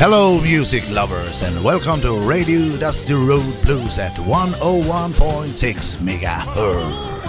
Hello, music lovers, and welcome to Radio Dusty Road Blues at 101.6 megahertz.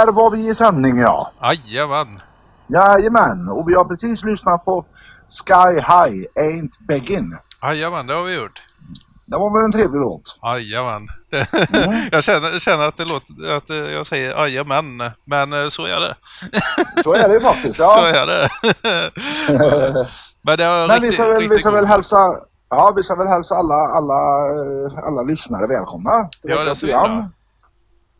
Där var vi i sändning ja. Jajamän. Jajamän, och vi har precis lyssnat på Sky High Ain't Begin. Jajamän, det har vi gjort. Det var väl en trevlig låt? Jajamän. Mm. jag känner, känner, att det låter, att jag säger jajamän, men eh, så är det. så är det faktiskt, ja. Så är det. men det men riktigt, vi ska väl, vi ska väl hälsa Ja, vi ska väl hälsa alla, alla, eh, alla lyssnare välkomna till ja, det ska vi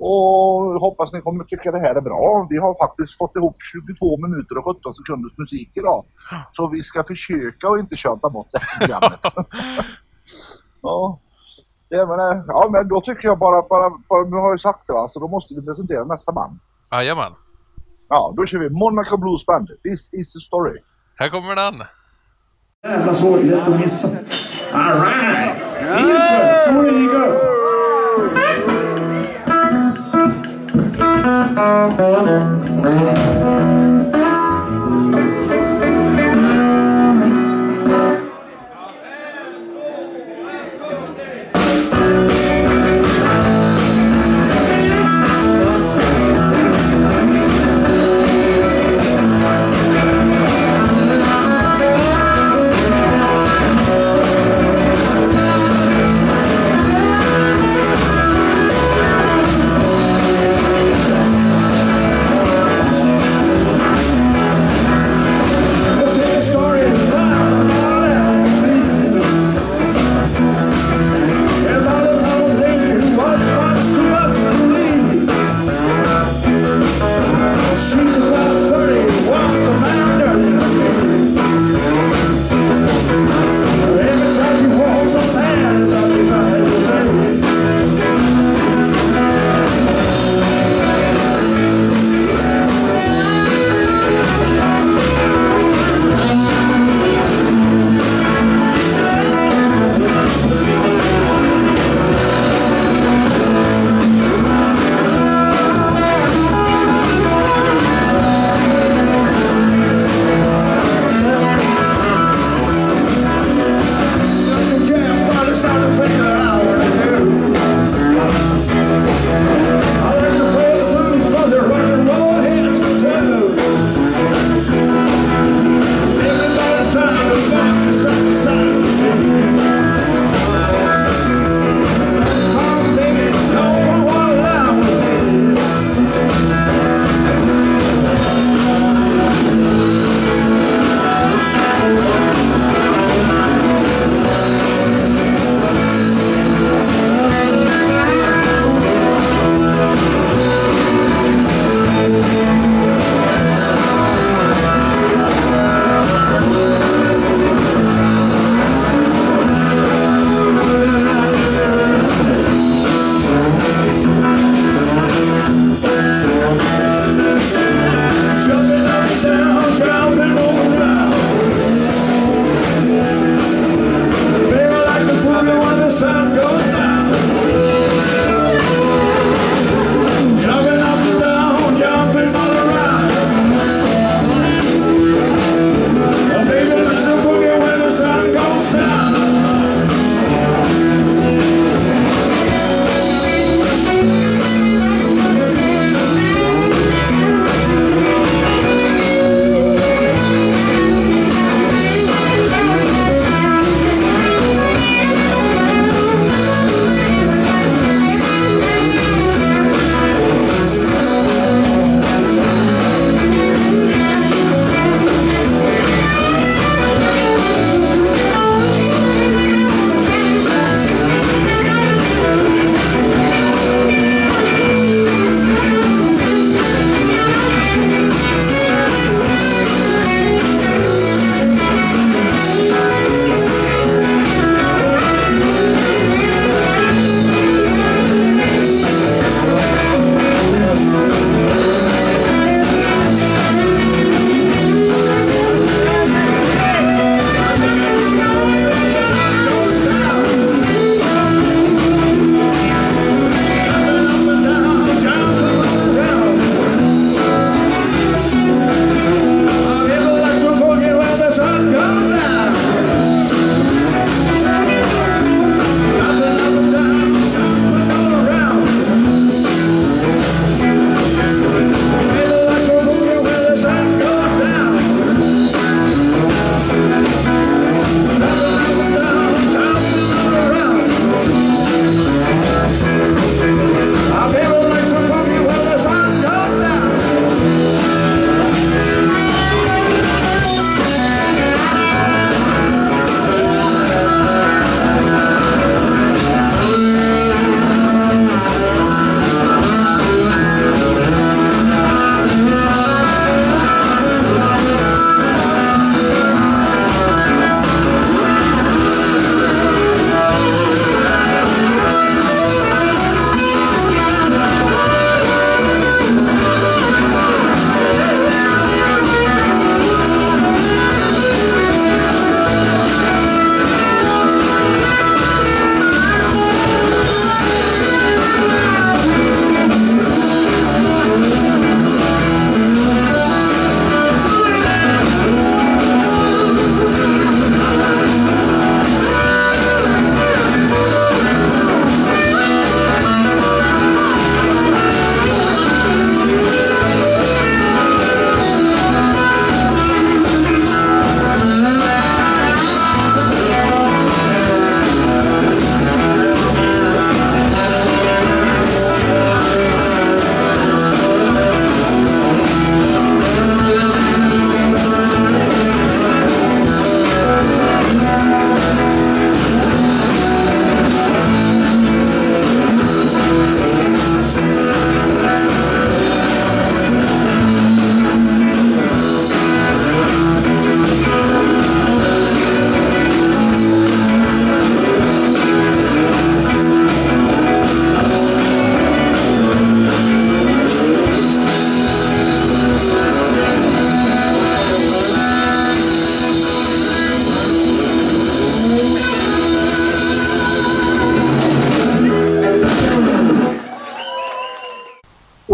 och hoppas ni kommer tycka det här är bra. Vi har faktiskt fått ihop 22 minuter och 17 sekunders musik idag. Så vi ska försöka att inte köta bort det här programmet. ja. Ja men, ja men då tycker jag bara, bara, bara nu har jag sagt det va, så då måste vi presentera nästa band. Jajamän. Ja, då kör vi Monaco Blues Band. This is the story. Här kommer den. Jävla svårighet att missa. Alright! Fint så! Så får ni gå go! This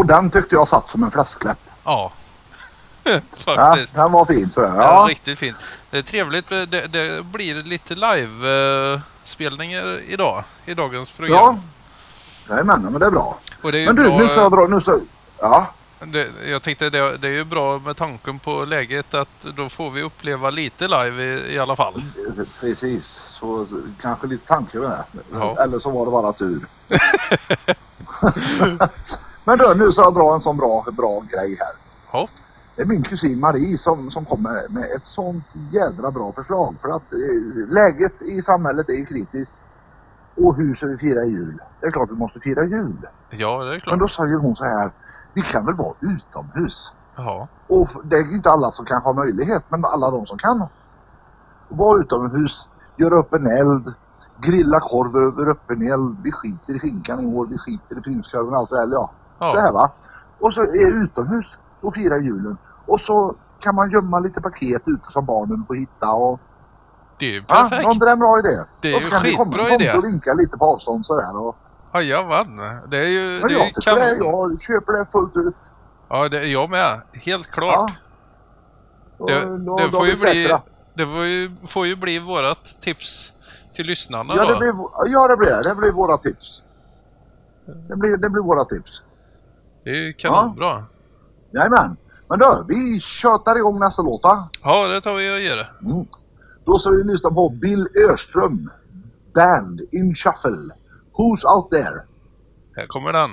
Och den tyckte jag satt som en fläskläpp. Ja. Ja, Faktiskt. den var fin sådär. Ja, Ja, riktigt fint. Det är trevligt. Det, det blir lite live-spelningar idag. I dagens ja. program. Jajamän, men det är bra. Det är Men du, bra, nu ska jag dra... Nu ska... Ja, det, jag tänkte det, det är ju bra med tanken på läget att då får vi uppleva lite live i, i alla fall. precis. Så kanske lite tanke med det. Ja. Eller så var det bara tur. men du, nu ska jag dra en sån bra, bra grej här. Ja, Det är min kusin Marie som, som kommer med ett sånt jädra bra förslag. För att eh, läget i samhället är ju kritiskt. Och hur ska vi fira jul? Det är klart vi måste fira jul. ja det är Men klart. då säger hon så här. Vi kan väl vara utomhus? Ja, Och det är inte alla som kanske har möjlighet, men alla de som kan. Vara utomhus, göra upp en eld, grilla korv över öppen eld. Vi skiter i skinkan i år, vi skiter i prinskorven och allt det där. Ja, så här ja, va. Och så är utomhus och fira julen. Och så kan man gömma lite paket ute som barnen får hitta. Och, det är ju ja, perfekt. någon det är en bra idé. Det är och så ju kan vi komma skitbra komma idé. och vinka lite på avstånd sådär. Och, Jajamän. Det är ju, det är jag ju tycker det, jag köper det fullt ut. Ja, det är jag med. Helt klart. Och Det, det, får ju bli, det får ju, får ju bli vårat tips till lyssnarna Ja, då. det blir, ja, det blir det. Det blir våra tips. Det blir, det blir våra tips. Det är ju kanonbra. Jajamän. Men då, vi tjötar igång nästa låt va? Ja, det tar vi och gör. Mm. Då ska vi lyssna på Bill Öström. Band in Shuffle. Who's out there? Här kommer den.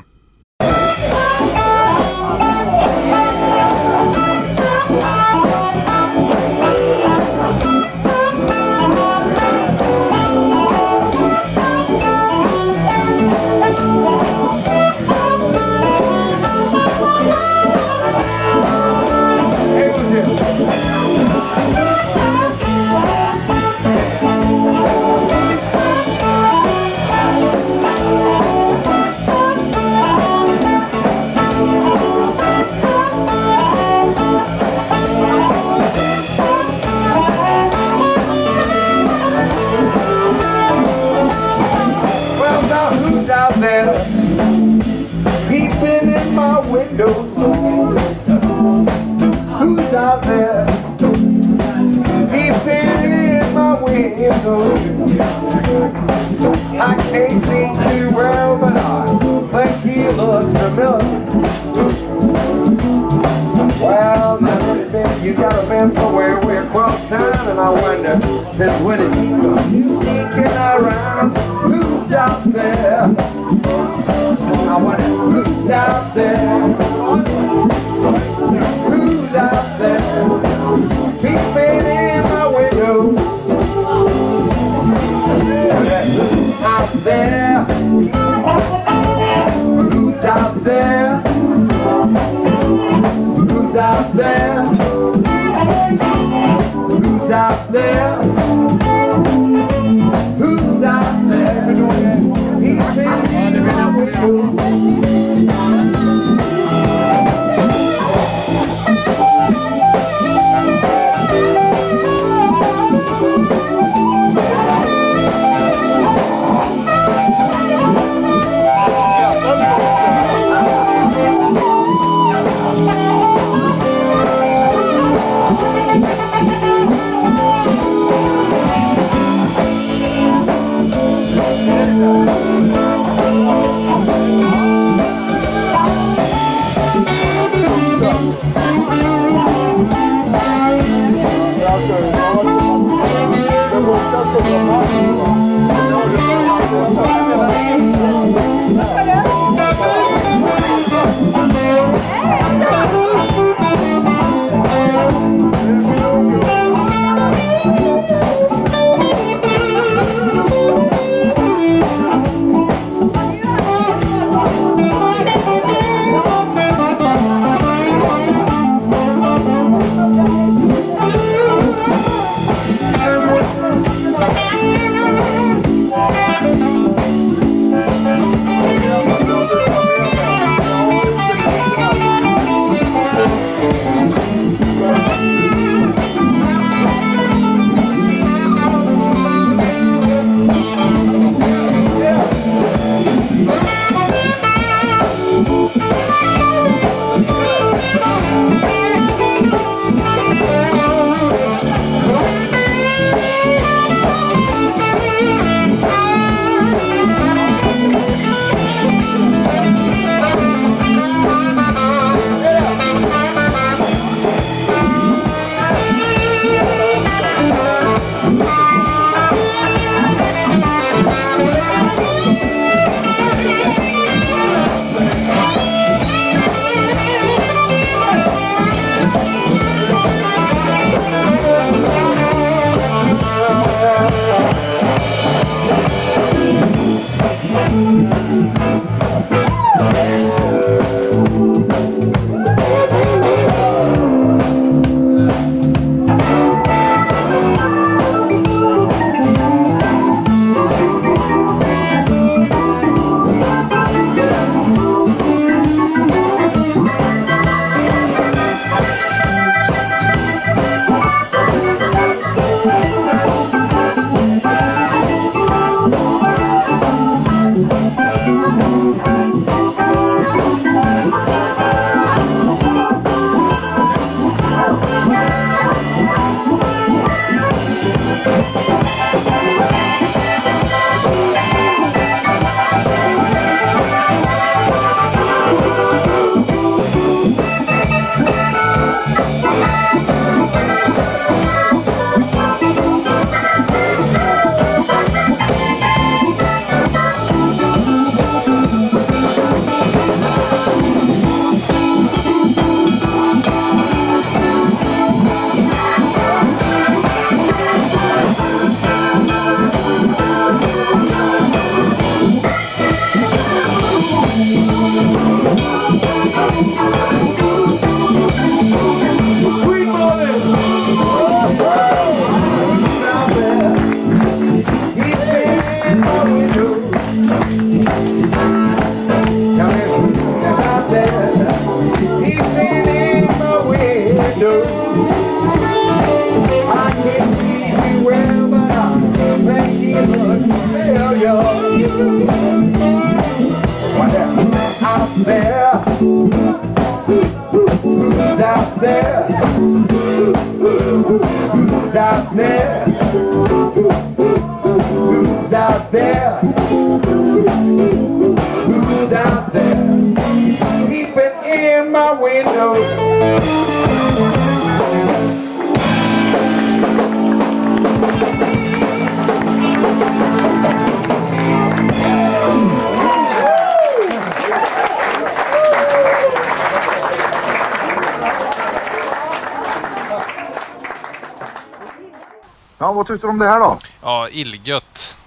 Det här då? Ja, illgött.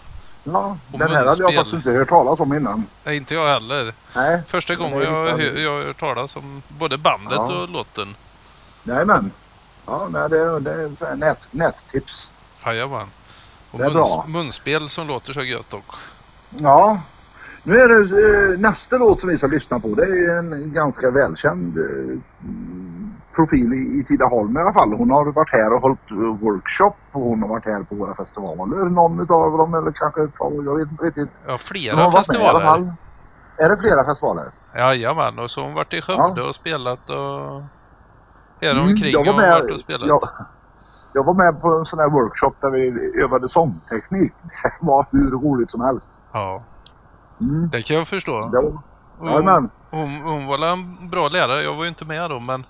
Ja, Och den här hade jag faktiskt inte hört talas om innan. Nej, inte jag heller. Nej. Första gången jag, hö- jag har hört talas om både bandet Ja. och låten. Jajamän. Ja, nej, det, det är nät, nättips. Jajamän. Och Det är muns, bra. munspel som låter så gött och. Ja. Nu är det eh, nästa låt som vi ska lyssna på. Det är en ganska välkänd eh, profil i, i Tidaholm i alla fall. Hon har varit här och hållit eh, workshop och hon har varit här på våra festivaler. Någon utav dem eller kanske ett par, jag vet inte riktigt. Ja, flera festivaler. Är det flera festivaler? Jajamän, och så har hon varit i Skövde och spelat och... De Mm, omkring jag var och med, varit och spelat? jag, jag var med på en sån här workshop där vi övade sångteknik. Det var hur roligt som helst. Ja, Mm. det kan jag förstå. Det var, Hon, hon, hon var en bra lärare. Jag var ju inte med då, men...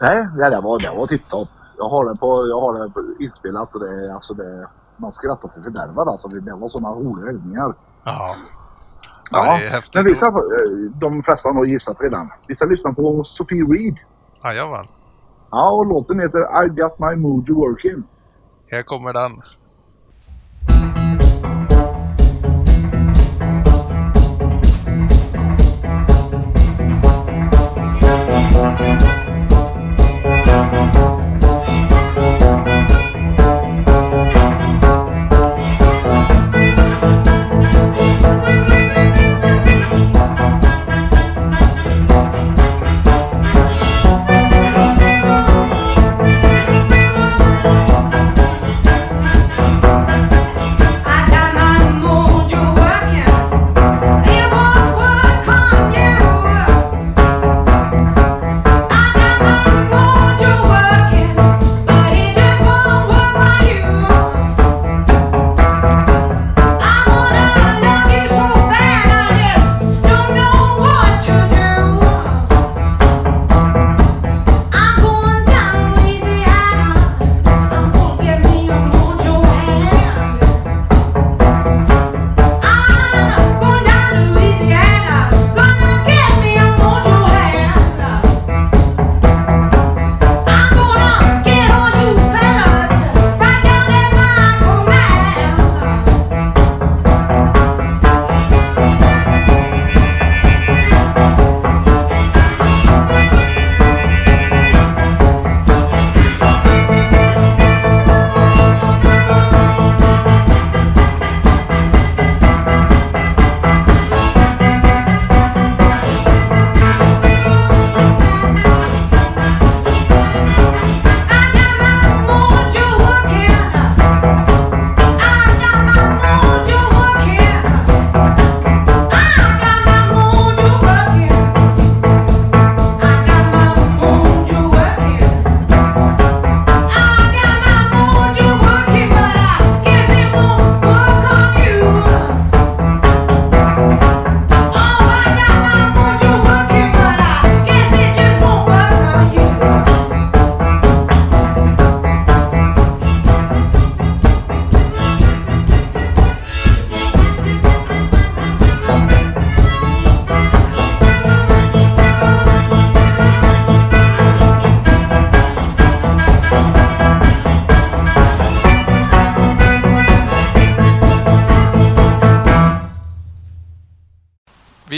Nej, ja, det var, det var tipptopp. Jag har det på, jag har det på inspelat och det är alltså det, man skrattar för fördärvad alltså. Det var sådana roliga övningar. Ja. Ja, det är häftigt. Men vissa, de flesta har nog gissat redan. Vi ska lyssna på Sophie Reed. Jajamän. Ja, och låten heter I got my mojo working. Här kommer den.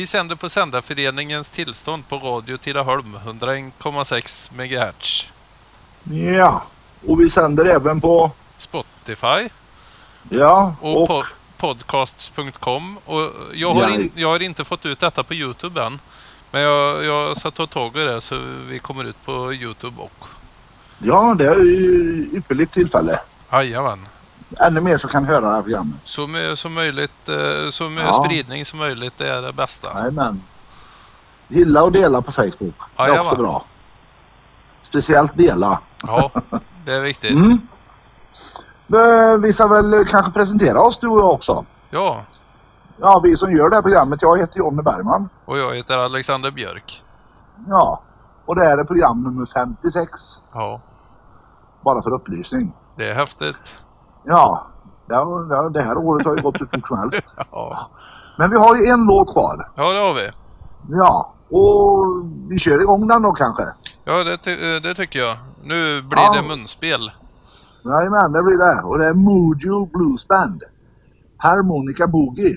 Vi sänder på Sändarföreningens tillstånd på Radio Tidaholm 101,6 MHz. Ja, och vi sänder även på, Spotify ja, och, och, po- podcasts.com. Och jag, har in, jag har inte fått ut detta på Youtube än. Men jag, jag ska ta tag i det så vi kommer ut på Youtube och... ja, det är ju ypperligt tillfälle. Jajamän. Ännu mer så kan höra det här programmet. Så mycket som möjligt, eh, så mycket Ja. spridning som möjligt det är det bästa. Jajamän. Gilla och dela på Facebook. Det är också bra. Speciellt dela. Ja, det är viktigt. Mm. Vi ska väl kanske presentera oss du och jag också. Ja, Ja, vi som gör det här programmet. Jag heter Jonny Bergman. och jag heter Alexander Björk. Ja. Och det här är program nummer 56. Ja, Bara för upplysning. det är häftigt. Ja. ja, det här året har ju gått hur fort som helst. Ja, Men vi har ju en låt kvar. ja det har vi. Ja. Och vi kör igång den då kanske. Ja, det, ty- eh, det tycker jag. Nu blir Ja. det munspel. Jajamän, det blir det. Och det är Mojo Blues Band. Harmonica Boogie.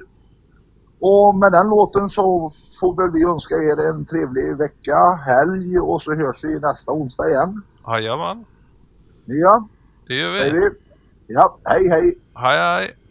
Och med den låten så får väl vi önska er en trevlig vecka, helg och så hörs vi nästa onsdag igen. Jajamän, Ja, det gör vi. Ja, hej hej. Hej hej!